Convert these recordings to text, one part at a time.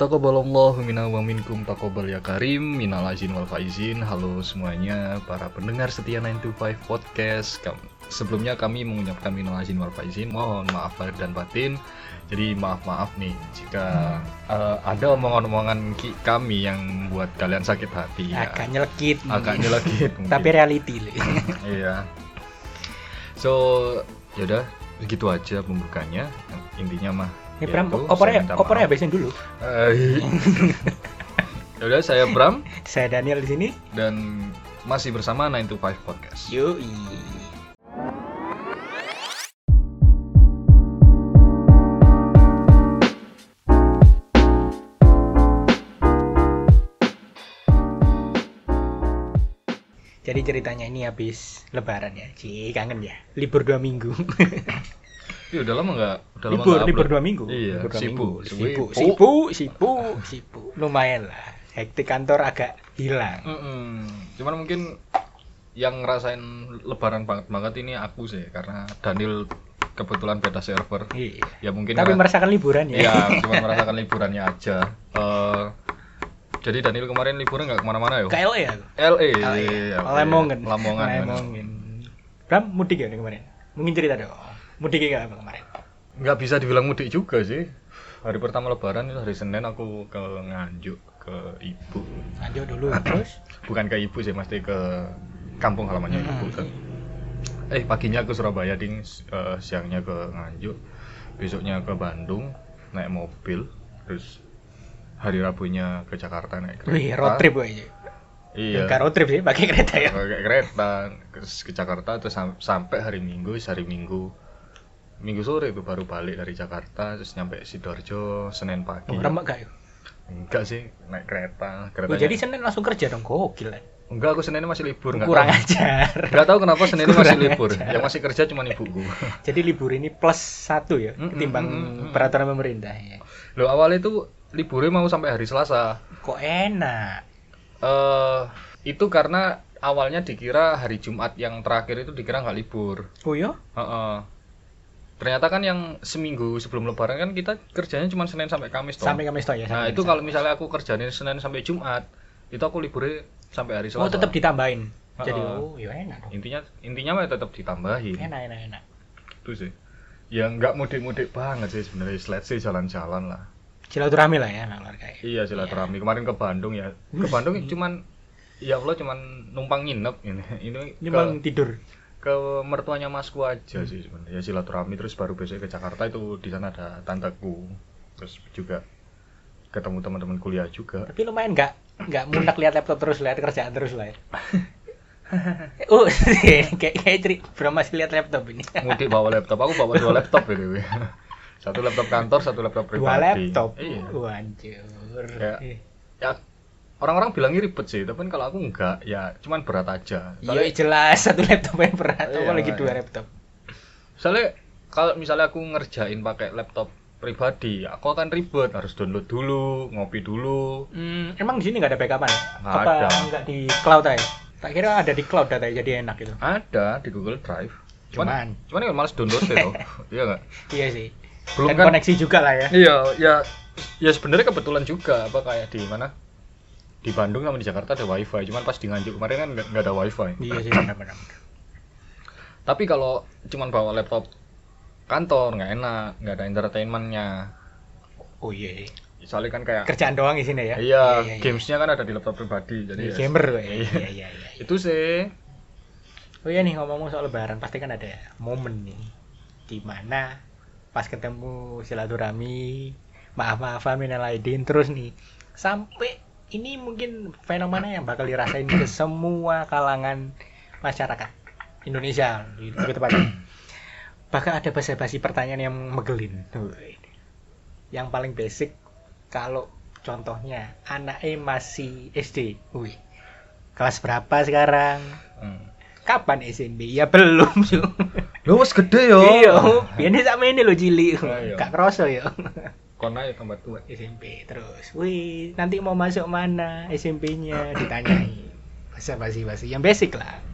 Taqabbalallahu minna wa minkum taqabbal ya karim minal wal faizin. Halo semuanya para pendengar setia 925 podcast. Sebelumnya kami mengucapkan minal aizin wal faizin. Mohon maaf lahir dan batin. Jadi maaf-maaf nih jika eh, ada omongan-omongan kami yang membuat kalian sakit hati. ya. agak nyelekit Agak nyelekit tapi reality. Iya. So, yaudah segitu aja pembukanya. Intinya mah. Ini Bram opornya opornya habisin dulu. Eh, Yaudah saya Bram. Saya Daniel di sini. Dan masih bersama 9 to 5 podcast. yoi. Jadi ceritanya ini habis lebaran ya, Ci kangen ya, libur dua minggu. Iya udah lama nggak udah lama libur, nggak libur dua minggu. Iya, libur dua sibuk, minggu. sibuk. sibuk, sibuk, sibuk, sibuk. Lumayan lah. Hektik kantor agak hilang. Mm-mm. Cuman mungkin yang ngerasain lebaran banget banget ini aku sih karena Daniel kebetulan beda server. Iya. Ya mungkin Tapi merasakan liburan ya. Iya, cuma merasakan liburannya aja. Eh, jadi Daniel kemarin liburan nggak ke mana-mana ya? KLE ya. LA. Oh, iya. LA. Lamongan. Lamongan. Lamongan. Bram mudik ya nih kemarin? Mungkin cerita dong. Mudik ya apa kemarin? nggak bisa dibilang mudik juga sih hari pertama lebaran itu hari senin aku ke nganjuk ke ibu Lanjut dulu terus. bukan ke ibu sih mesti ke kampung halamannya ibu Hmm. kan eh paginya ke surabaya ding eh, siangnya ke nganjuk besoknya ke bandung naik mobil terus hari rabunya ke jakarta naik kereta Wih, road trip aja. iya Enggak road trip sih, pakai kereta ya. pakai kereta ke, ke Jakarta terus sam- sampai hari Minggu hari Minggu Minggu sore itu baru balik dari Jakarta terus nyampe sidoarjo Senin pagi Oh, remek gak ya? enggak sih naik kereta Oh, keretanya jadi Senin langsung kerja dong, gokil kan. enggak aku Senin masih libur enggak Kurang tahu, ajar. enggak tahu kenapa Senin masih Kurang libur ajar. yang masih kerja cuma ibuku Jadi libur ini plus satu ya, Mm, mm, ketimbang mm, mm, mm. peraturan pemerintah ya. loh awalnya itu liburnya mau sampai hari Selasa Kok enak? eh itu karena awalnya dikira hari Jumat yang terakhir itu dikira nggak libur Oh ya? Heeh. Ternyata kan yang seminggu sebelum lebaran kan kita kerjanya cuma Senin sampai Kamis toh. Sampai Kamis toh ya. Nah, itu kalau misalnya aku kerjanya Senin sampai Jumat, itu aku liburnya sampai hari Selasa. Oh, tetap ditambahin. Jadi oh, ya enak dong. Intinya intinya mah tetap ditambahin. Enak, enak, enak. Itu sih. Ya nggak mudik-mudik banget sih sebenarnya. Let's say jalan-jalan lah. Silaturahmi lah ya, keluarga ya. Iya silaturahmi. Kemarin ke Bandung ya. Ke Bandung cuman ya Allah cuman numpang nginep ini. Ini Ini ke, tidur. Ke mertuanya masku aja sih sebenarnya. Ya silaturahmi terus baru besok ke Jakarta itu di sana ada tanteku. Terus juga ketemu teman-teman kuliah juga. Tapi lumayan nggak nggak munak lihat laptop terus lihat kerjaan terus lah ya. oh, kayak kayak ceri, bro masih lihat laptop ini. Mudik bawa laptop. Aku bawa dua laptop ini. Satu laptop kantor, satu laptop pribadi. Dua laptop. Iya. Wancur. Ya. Ya orang-orang bilangnya ribet sih, tapi kalau aku enggak, ya cuman berat aja. Iya jelas satu laptop yang berat, Iya, apalagi dua iya. laptop. Soalnya kalau misalnya aku ngerjain pakai laptop pribadi, aku akan ribet, harus download dulu, ngopi dulu. Hmm, emang di sini nggak ada backupan? Nggak Apa ada. nggak di cloud aja? Tak kira ada di cloud datanya jadi enak gitu. Ada di Google Drive. Cuman, cuman ya males download loh. iya nggak? iya sih. Belum Dan kan? koneksi juga lah ya. Iya, ya ya sebenarnya kebetulan juga apa kayak di mana? Di Bandung sama di Jakarta ada wifi, cuman pas di Nganjuk kemarin kan nggak ada wifi. Iya sih benar-benar. Tapi kalau cuman bawa laptop kantor nggak enak, nggak ada entertainmentnya. Oh iya. iya. Soalnya kan kayak Kerjaan doang di sini ya. iya, gamesnya kan ada di laptop pribadi, jadi Iya, ya, gamer gue. Iya, iya, iya, iya. itu sih. Oh iya nih ngomong-ngomong soal lebaran pasti kan ada momen nih di mana pas ketemu silaturahmi maaf-maafan minal aidin terus nih sampai ini mungkin fenomena yang bakal dirasain ke semua kalangan masyarakat Indonesia lebih tepatnya bahkan ada basa-basi pertanyaan yang megelin yang paling basic kalau contohnya anaknya masih SD wih kelas berapa sekarang Hmm. kapan SMP? Ya belum, Su. Lo gede yo. Iya, biasanya sama ini lo cili. Oh, iya. Gak kroso ya. Kona ya tambah tua. SMP terus. Wih, nanti mau masuk mana SMP-nya ditanyai. Bahasa basi-basi yang basic lah.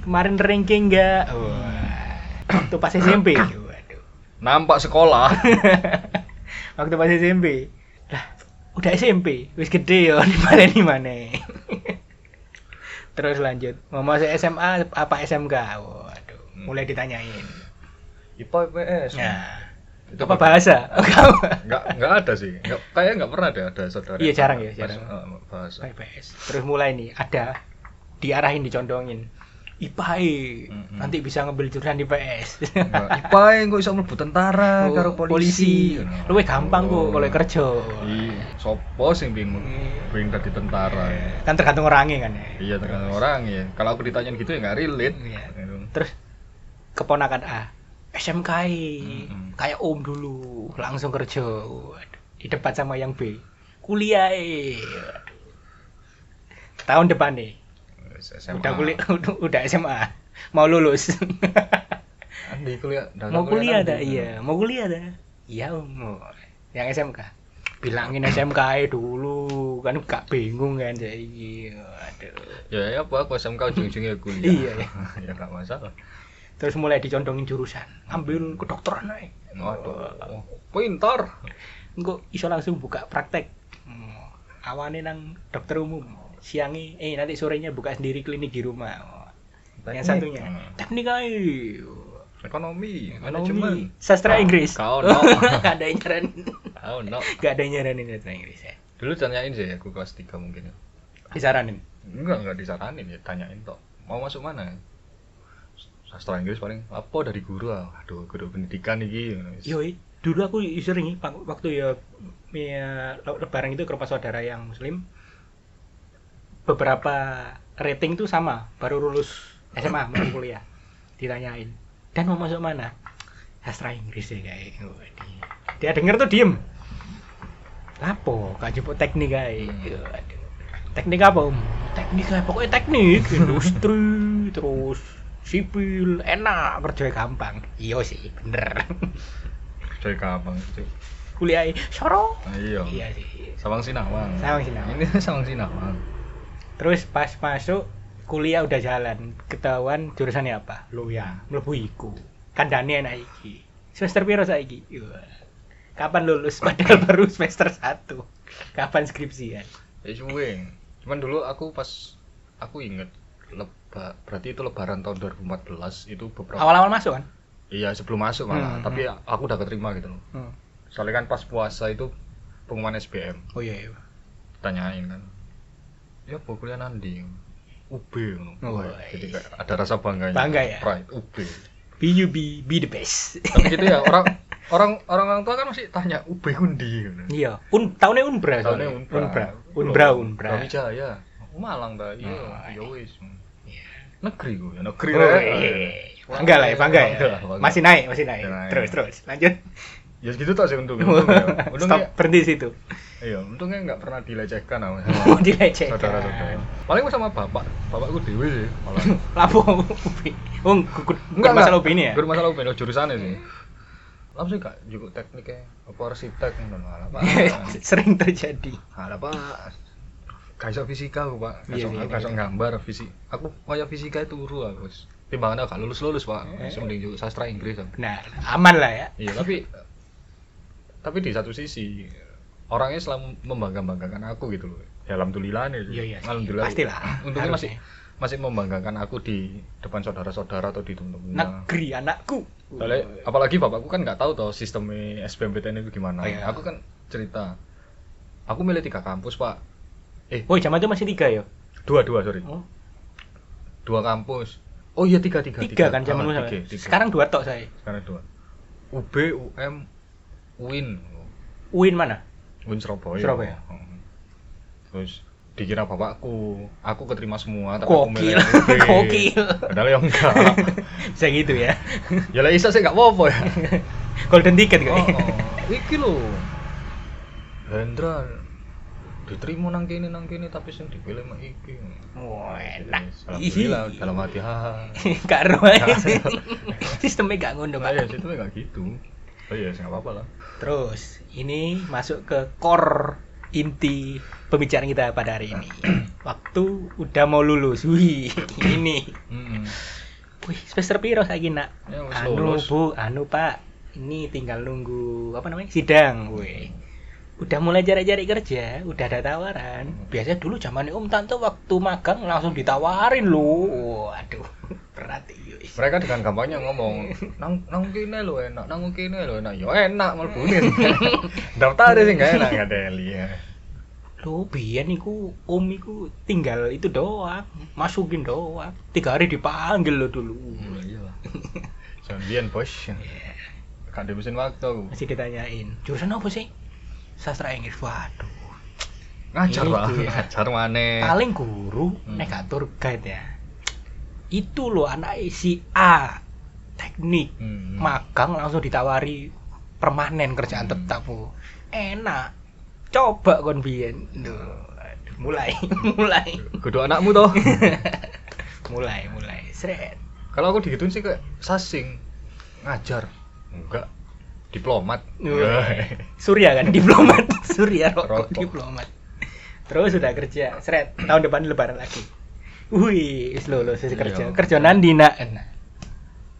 Kemarin ranking enggak? Wah. Waktu pas SMP. Waduh. Nampak sekolah. Waktu pas SMP. Lah, udah SMP, wis gede ya di mana di mana. Terus lanjut, mau masuk SMA apa SMK? Waduh, mulai ditanyain. IPA IPS. Nah, apa bahasa? Nggak nggak ada sih. Nggak, kayaknya nggak pernah deh ada saudara. Iya, jarang ya, jarang. eh, bahasa. PPS. Terus mulai nih ada diarahin dicondongin. IPA Mm-mm. nanti bisa ngambil jurusan di PS. Nggak, IPA yang kok bisa mlebu tentara Oh, karo polisi. Luwih gampang kok Oh. kalau kerja. Iya, sopo sing bingung Hmm. pengen dadi tentara. Kan tergantung orangnya kan ya. Iya tergantung orang ya. Kalau aku ditanyain gitu ya nggak relate. Iya. Gitu. Terus keponakan A SMK Mm-mm. kayak Om dulu langsung kerja di depan sama yang B kuliah tahun depan nih SMA. udah kuliah udah, SMA mau lulus Andi kuliah. dah mau kuliah Andi. dah iya mau kuliah dah iya Om yang SMK bilangin SMK dulu kan gak bingung kan jadi aduh Ya ya apa aku SMK ujung-ujungnya kuliah. Iya, iya. ya nggak masalah. Terus mulai dicondongin jurusan ambil kedokteran aja Waduh. Pintar. Engko iso langsung buka praktek. Hmm, awane nang dokter umum, siangnya eh nanti sorenya buka sendiri klinik di rumah. Oh, Yang Teknik. satunya Hmm. teknik aja. Ekonomi, Ekonomi, manajemen. sastra Inggris. Kau no. Gak ada yang nyaranin. Kau no. Gak ada yang nyaranin sastra Inggris ya. Dulu tanyain sih aku kelas 3 mungkin ya. Disaranin. Enggak, enggak disaranin ya, tanyain tok. Mau masuk mana? Sastra Inggris paling apa dari guru ah. Aduh, guru pendidikan iki. Yo, dulu aku sering waktu ya, ya le- lebaran itu ke rumah saudara yang muslim beberapa rating tuh sama baru lulus SMA mau kuliah ditanyain dan mau masuk mana sastra Inggris ya kayak Waduh. dia denger tuh diem lapo gak jemput teknik kayak Waduh. teknik apa om teknik kayak pokoknya teknik industri terus sipil enak kerja gampang. Iya sih bener. Dari kapan itu? kuliah soro. Nah, iya. iya sih. Sawang Sinawang. Sawang Sinawang. Ini Sawang Sinawang. terus pas masuk kuliah udah jalan. Ketahuan jurusannya apa? Lo ya mlebu iku. Kandane enak iki. Semester piro saiki? Kapan lulus? Padahal baru semester 1 kapan skripsian? Ya. Cuman dulu aku pas aku inget leba, berarti itu lebaran tahun 2014 itu beberapa awal-awal masuk kan Iya, sebelum masuk malah, Hmm, tapi aku udah keterima gitu loh. Hmm. Soalnya kan pas puasa itu pengumuman SBM, oh iya iya tanyain kan. Ya apa kuliah nandi? UB. Oh, iya. Jadi kayak ada rasa bangganya. Bangga ya? Pride UB. be you be be the best Tapi gitu ya, orang orang orang orang tua kan masih tanya UB gitu. iya un tahunnya unbra Tahunnya. Unbra. unbra unbra unbra Brawijaya. Malang ta, iya, Oh, ya wis. Negeri gue, ya negeri. Oh, iya. bangga lah ya bangga ya masih naik masih naik terus terus lanjut Ya segitu tak sih untungnya. Untungnya, untungnya stop berhenti situ iya, untungnya nggak pernah dilecehkan sama mau dilecehkan saudara-saudara. Paling sama bapak, bapakku dewi sih. Malah. lapo ubi oh enggak masalah ubi ini ya Gue masalah ubi, jurusannya sih. Langsung gak juga tekniknya, apa arsitek malah Pak. sering terjadi Ada Pak. Iso fisika aku, Pak. Iya, gak iso iya. gambar fisik. Aku kayak fisika itu turu aku. Timbangan gak lulus-lulus, Pak. Eh. Mending juga sastra Inggris aku. benar aman lah ya Iya, tapi tapi di satu sisi orangnya selalu membangga-banggakan aku gitu loh. Ya alhamdulillah nih. Iya, iya. Alhamdulillah. Pastilah, Untungnya masih harusnya. masih membanggakan aku di depan saudara-saudara atau di teman-teman. negeri anakku Soalnya, apalagi bapakku kan nggak tahu toh sistemnya SBMPTN itu gimana. Oh, iya. Aku kan cerita, aku milih tiga kampus pak. Eh, oh zaman itu masih tiga ya dua dua sorry, oh, dua kampus. Oh iya tiga tiga tiga kan zaman Ah, dulu tiga, tiga. sekarang dua tok saya sekarang dua. UB, UM, UIN, UIN mana UIN Surabaya. Surabaya. Hmm. Terus dikira bapakku, aku keterima semua, tapi aku milih. Padahal ya enggak. bisa gitu ya ya lah isa sih nggak apa-apa ya. golden ticket Oh, kok oh. iki lho. Hendra diterima nang kene nang kene tapi sing dipilih mah iki. Wah, enak. Alhamdulillah dalam hati haha. Gak aja sih. Sistemnya gak ngono, Nah, ya Pak. situ enggak gitu. Oh iya, enggak apa-apa lah. Terus, ini masuk ke core inti pembicaraan kita pada hari ini. Waktu udah mau lulus. Wih, ini. Heeh. Wih, semester piro saiki, Nak? Ya, Anu. Bu, anu, Pak. Ini tinggal nunggu apa namanya? Sidang, wih. Udah mulai cari-cari kerja, udah ada tawaran. Biasanya dulu zaman Om Tante waktu magang langsung ditawarin loh. Waduh, berat iya. mereka dengan gampangnya ngomong nang nang kene lo enak nang kene lo enak yo enak mlebune daftar sih nggak enak nggak deli ya Loh, biyen iku Om iku tinggal itu doang, masukin doang. Tiga hari dipanggil lo dulu. iya lah Jangan bos kan di mesin waktu Masih ditanyain, jurusan apa sih? Sastra Inggris. Waduh. ngajar pak ya. ngajar mana paling guru Hmm. nek gak tour guide ya itu loh anak si A teknik Hmm. magang langsung ditawari permanen kerjaan Hmm. tetap Bu. enak coba kon biyen mulai mulai kudu anakmu toh mulai mulai seret kalau aku digituin sih kayak sasing ngajar enggak diplomat. Wah. Surya kan diplomat. Surya rokok, Rokok. diplomat. Terus sudah kerja seret tahun depan lebaran lagi. Wih lulus wis kerja Iya. kerja. Nandi nak? Nah,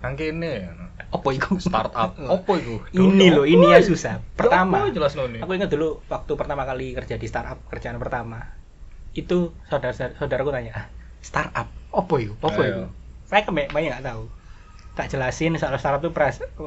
nang kene. Apa iku? Startup. Opo itu ini loh ini yang susah. Pertama jelas aku ingat dulu waktu pertama kali kerja di startup kerjaan pertama. Itu saudara saudaraku tanya "Ah, startup? Apa itu apa itu saya kebanyak banyak nggak tahu tak jelasin soal startup itu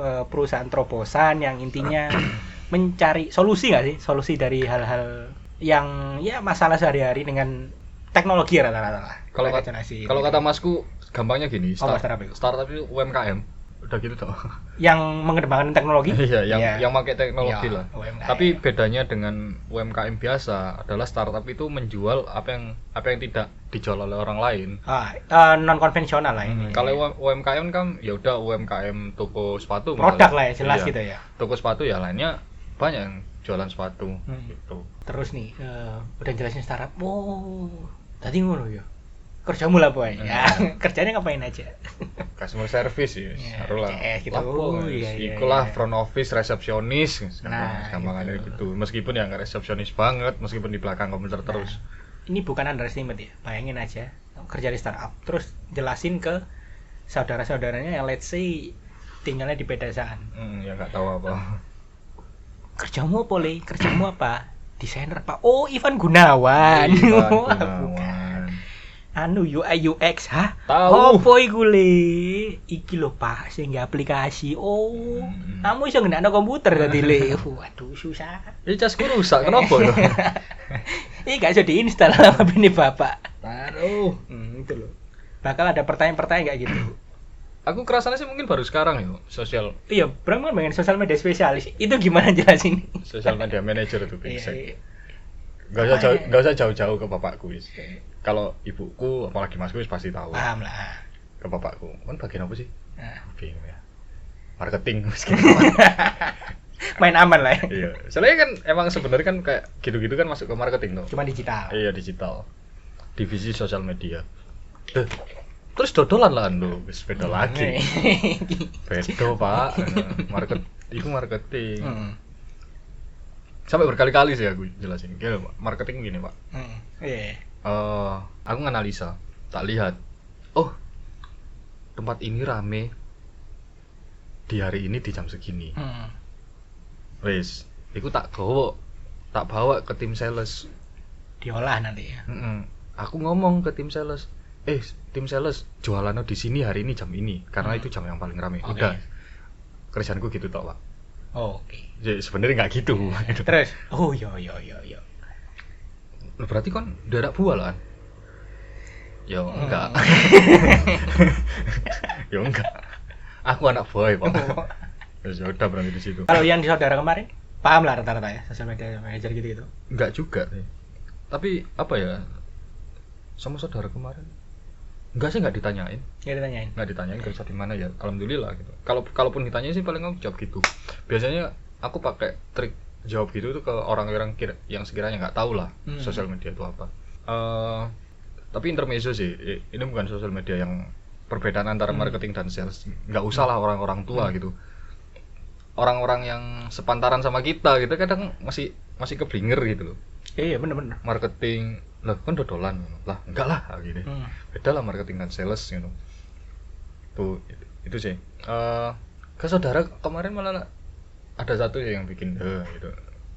eh, perusahaan terobosan yang intinya mencari solusi nggak sih? Solusi dari hal-hal yang ya masalah sehari-hari dengan teknologi rata-rata lah. Kalau kata kalau kata masku gampangnya gini Apa startup itu? startup itu UMKM udah gitu toh. Yang mengembangkan teknologi? Iya yang Iya. yang pakai teknologi Iya, lah. UMKM. tapi bedanya dengan UMKM biasa adalah startup itu menjual apa yang apa yang tidak dijual oleh orang lain. Ah, non konvensional lah ini. Hmm, kalau UMKM kan ya udah UMKM toko sepatu produk lah ya jelas Iya. gitu ya. Toko sepatu ya lainnya banyak yang jualan sepatu Hmm. gitu. Terus nih eh, udah jelasin startup wow tadi ngono ya kerjamu lah boy. Hmm. ya kerjanya ngapain aja? Customer service ya Ya, harus lah. CS gitu. Apa, Oh, wis. iya, iya, ikulah iya. front office resepsionis. Nah, gampangannya gitu. gitu. Meskipun ya nggak resepsionis banget meskipun di belakang komputer Nah, terus. ini bukan underestimate ya. Bayangin aja kerja di startup terus jelasin ke saudara-saudaranya yang let's say tinggalnya di pedesaan. Hmm, ya nggak tahu apa. Kerjamu apa le? Kerjamu apa? Desainer pak. Oh Ivan Gunawan. Ivan Gunawan. Anu UI UX hah Tahu. Apa iku le? Iki lho Pak, sing aplikasi. Oh, Hmm. kamu iso ngendakno komputer tadi le. Waduh, susah. ini casku rusak kenapa ya Ini gak bisa diinstal sama ini Bapak. taruh Hmm, itu loh. Bakal ada pertanyaan-pertanyaan kayak gitu. aku kerasanya sih mungkin baru sekarang ya sosial Iya, Bram kan pengen sosial media spesialis. Itu gimana jelasin? sosial media manager itu Iya, bisa iya. Gak usah jauh, ya? gak usah jauh-jauh ke bapakku wis. Kalau ibuku, apalagi masku wis pasti tahu. Paham lah. Ke bapakku, kan bagian apa sih? Nah, Bingung ya. Marketing. main aman lah ya. iya. Soalnya kan emang sebenarnya kan kayak gitu-gitu kan masuk ke marketing tuh. Cuma digital. Iya digital. Divisi sosial media. Duh. Terus dodolan lah ando, wis beda lagi. Beda pak. Nah, Market, itu marketing. Hmm. Sampai berkali-kali sih aku jelasin. Pak, marketing gini pak. Hmm. Iya. eh aku nganalisa tak lihat oh tempat ini rame di hari ini di jam segini Hmm. wes itu tak bawa tak bawa ke tim sales Diolah nanti ya. Mm-mm. aku ngomong ke tim sales eh tim sales jualannya di sini hari ini jam ini karena Hmm. itu jam yang paling rame Oke. udah kerjaanku gitu tau pak Oh, Oke. Jadi sebenarnya nggak gitu Terus, oh iya iya iya iya. Berarti kan udah ada buah lah kan? Ya enggak. ya enggak. Aku anak boy, Pak. Ya sudah berarti di situ. Kalau yang di saudara kemarin, paham lah rata-rata ya sosial media manager gitu-gitu. Enggak juga sih. Tapi apa ya? Sama saudara kemarin. Enggak sih enggak ditanyain. Ya ditanyain. Enggak ditanyain kerja di mana ya. Alhamdulillah gitu. Kalau kalaupun ditanyain sih paling aku jawab gitu. Biasanya aku pakai trik jawab gitu tuh ke orang-orang yang sekiranya nggak tahu lah Hmm. sosial media itu apa. Eh tapi intermezzo sih. Ini bukan sosial media yang perbedaan antara Hmm. marketing dan sales. Nggak usah lah orang-orang tua Hmm. gitu. Orang-orang yang sepantaran sama kita gitu kadang masih masih keblinger gitu loh. Iya bener-bener. Marketing lah kan dodolan lah enggak lah gini Hmm. beda lah marketing dan sales gitu tuh itu, itu sih Eh ke saudara kemarin malah ada satu ya yang bikin eh gitu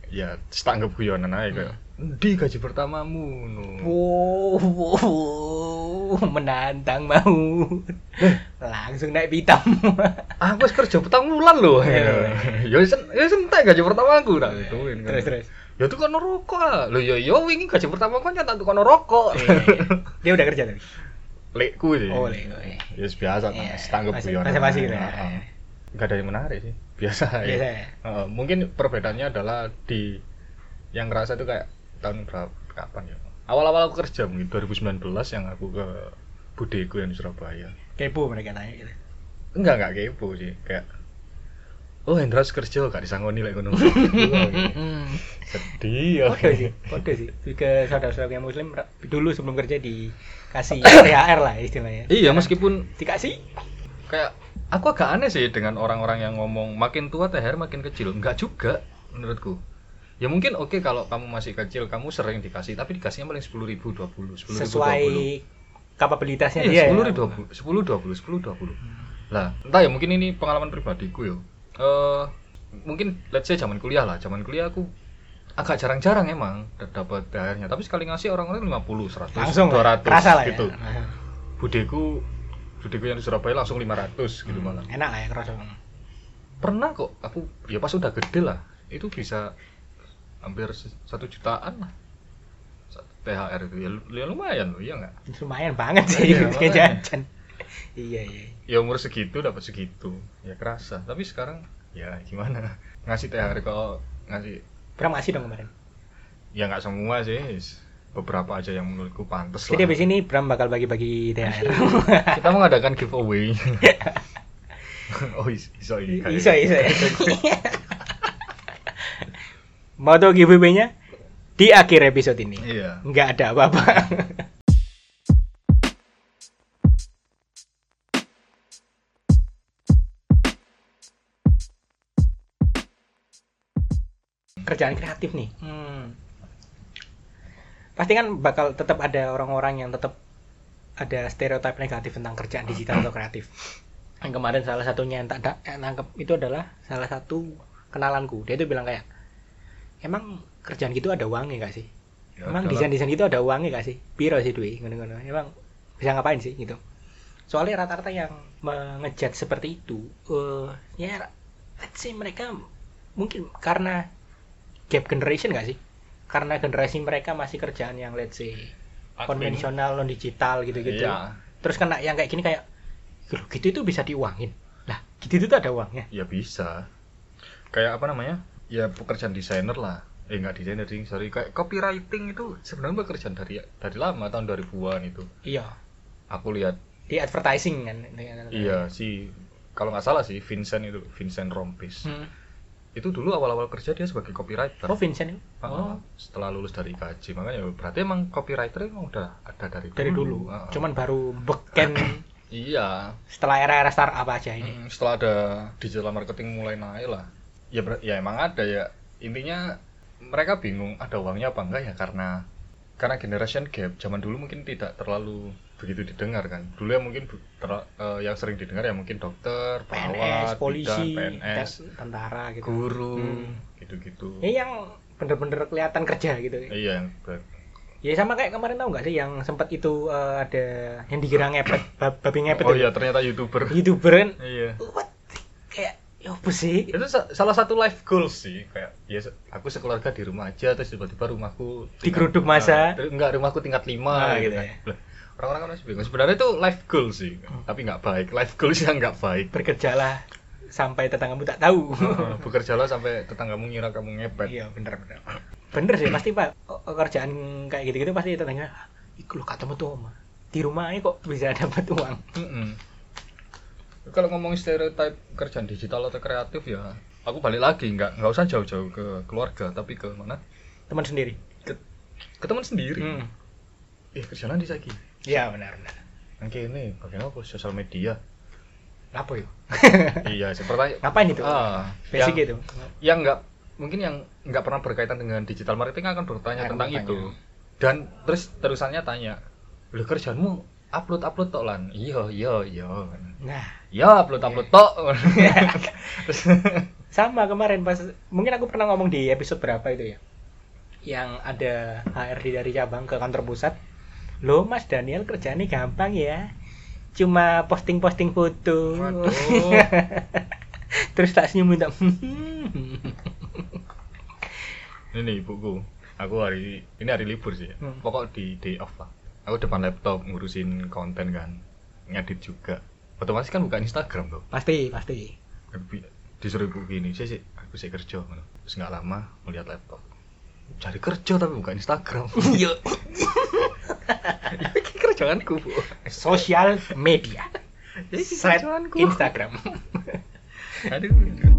ya setanggap guyonan aja kayak di gaji pertamamu no. Wow, wow, menantang mau. Langsung naik pitam. aku kerja petang bulan loh Iya. ya sen ya sentek gaji pertama aku nah gituin kan terus terus. Ya tuh kono rokok ah lo yo yo wingi gaji pertama kan nyata tuh kono rokok Dia udah kerja tapi. lekku sih Oh, lek. oke. ya biasa Iya, setanggap masih- guyonan masih-masih gitu ya. Heeh. nggak ada yang menarik sih biasa Biasa ya. ya. Heeh, mungkin perbedaannya adalah di yang ngerasa itu kayak tahun berapa kapan ya awal-awal aku kerja mungkin 2019 yang aku ke budeku yang di Surabaya Kepo mereka nanya gitu. enggak enggak kepo sih kayak oh Hendra kerja gak disangoni lek ngono sedih ya Kode sih, kode sih. Ke saudara-saudara yang muslim dulu sebelum kerja dikasih THR lah istilahnya. iya meskipun Dikasih kayak aku agak aneh sih dengan orang-orang yang ngomong makin tua THR makin kecil enggak juga menurutku ya mungkin oke kalau kamu masih kecil kamu sering dikasih tapi dikasihnya paling sepuluh ribu dua puluh sepuluh sesuai kapabilitasnya iya dia. sepuluh ya. dua puluh sepuluh dua puluh sepuluh dua puluh lah entah ya mungkin ini pengalaman pribadiku ya eh mungkin let's say zaman kuliah lah. Zaman kuliah aku agak jarang-jarang emang dapat THR-nya tapi sekali ngasih orang-orang 50 100 Langsung 200 kerasa lah ya. gitu. Nah, budeku budeku yang di Surabaya langsung 500 gitu malah. Enak lah ya kerasa. pernah kok aku ya pas udah gede lah itu bisa hampir satu jutaan lah. THR itu. Ya, ya lumayan loh ya nggak? Lumayan banget sih Iya, jajan. Iya iya. ya umur segitu dapat segitu ya kerasa tapi sekarang ya gimana ngasih THR kok ngasih Berapa ngasih dong kemarin? ya nggak semua sih beberapa aja yang menurutku pantas Jadi lah abis ini Bram bakal bagi-bagi THR. kita mengadakan giveaway oh is- iso ini Iso iso. ya. Mau tau giveaway-nya? Di akhir episode ini. iya Nggak ada apa-apa. Kerjaan kreatif nih. Hmm. Pasti kan bakal tetap ada orang-orang yang tetap ada stereotip negatif tentang kerjaan digital atau kreatif. Yang kemarin salah satunya yang tak da- yang nangkep itu adalah salah satu kenalanku. Dia tuh bilang kayak, emang kerjaan gitu ada uangnya gak sih? Ya, Emang adalah- desain-desain gitu ada uangnya gak sih? Piro sih duit ngono-ngono. Emang bisa ngapain sih gitu? Soalnya rata-rata yang mengejat seperti itu, eh ya say mereka mungkin karena gap generation gak sih? Karena generasi mereka masih kerjaan yang let's say Admin. konvensional, non digital gitu-gitu. Iya. Terus kena yang kayak gini kayak "Loh, gitu itu bisa diuangin. Lah, gitu itu ada uangnya. ya bisa kayak apa namanya ya pekerjaan desainer lah eh nggak desainer sih sorry kayak copywriting itu sebenarnya pekerjaan dari dari lama tahun 2000-an itu Iya. aku lihat Di advertising kan. iya si kalau nggak salah sih Vincent itu Vincent Rompis Hmm. Itu dulu awal-awal kerja dia sebagai copywriter Oh, Vincent? Ah, Oh, setelah lulus dari IKJ makanya berarti emang copywriter emang udah ada dari dari dulu. Ah. Cuman baru beken iya setelah era-era startup aja ini. Mm, setelah ada digital marketing mulai naik lah ya ya emang ada ya intinya mereka bingung ada uangnya apa enggak ya karena karena generation gap zaman dulu mungkin tidak terlalu begitu didengar kan dulu ya mungkin eh, yang sering didengar ya mungkin dokter PNS, perawat polisi, bidan, PNS ten- tentara gitu. guru Hmm. gitu-gitu Ya yang bener-bener kelihatan kerja gitu. iya yang ber- Ya sama kayak kemarin tahu nggak sih yang sempat itu eh, ada yang dikira ngepet, bab- babi ngepet oh itu. iya ternyata youtuber YouTuber kan iya what? Ya apa sih? itu sa- salah satu life goals sih kayak ya aku sekeluarga di rumah aja terus tiba-tiba rumahku Digeruduk masa. Ah, ter- enggak rumahku tingkat lima Ah, gitu gitu kan. ya. Orang-orang kan masih bingung sebenarnya itu life goals sih tapi nggak baik life goals yang nggak baik Bekerjalah sampai tetanggamu tak tahu. Bekerjalah sampai tetanggamu ngira kamu ngepet Iya bener bener. Bener sih pasti pak O- kerjaan kayak gitu-gitu pasti tetangga. Iku lo ketemu tuh. Di rumah aja kok bisa dapat uang. Mm-mm. Kalau ngomong stereotip kerjaan digital atau kreatif ya aku balik lagi nggak nggak usah jauh-jauh ke keluarga tapi ke mana Teman sendiri. ke, ke teman sendiri Hmm. eh kerjaan di lagi Iya benar benar. kayak ini bagaimana apa sosial media Apa ya? iya seperti Ngapain itu? ah Basic yang, gitu. yang nggak mungkin yang nggak pernah berkaitan dengan digital marketing akan bertanya Akan tentang bertanya. itu dan terus terusannya tanya lu kerjaanmu upload upload tok lan. Iya iya iya. Nah, ya upload upload tok. Sama kemarin pas mungkin aku pernah ngomong di episode berapa itu ya? Yang ada HRD dari cabang ke kantor pusat. Lo mas Daniel kerjanya gampang ya. Cuma posting-posting foto. Waduh. terus tak senyum minta ini ibuku. Aku hari ini hari libur sih Hmm. pokok di day off lah aku depan laptop ngurusin konten kan ngedit juga. Otomatis kan buka Instagram tuh pasti pasti. Disuruh ibu gini sih sih aku sih kerja terus nggak lama melihat laptop. Cari kerja tapi buka Instagram. Ini kerjaanku bu. Sosial media. Kerjaanku. Instagram. Aduh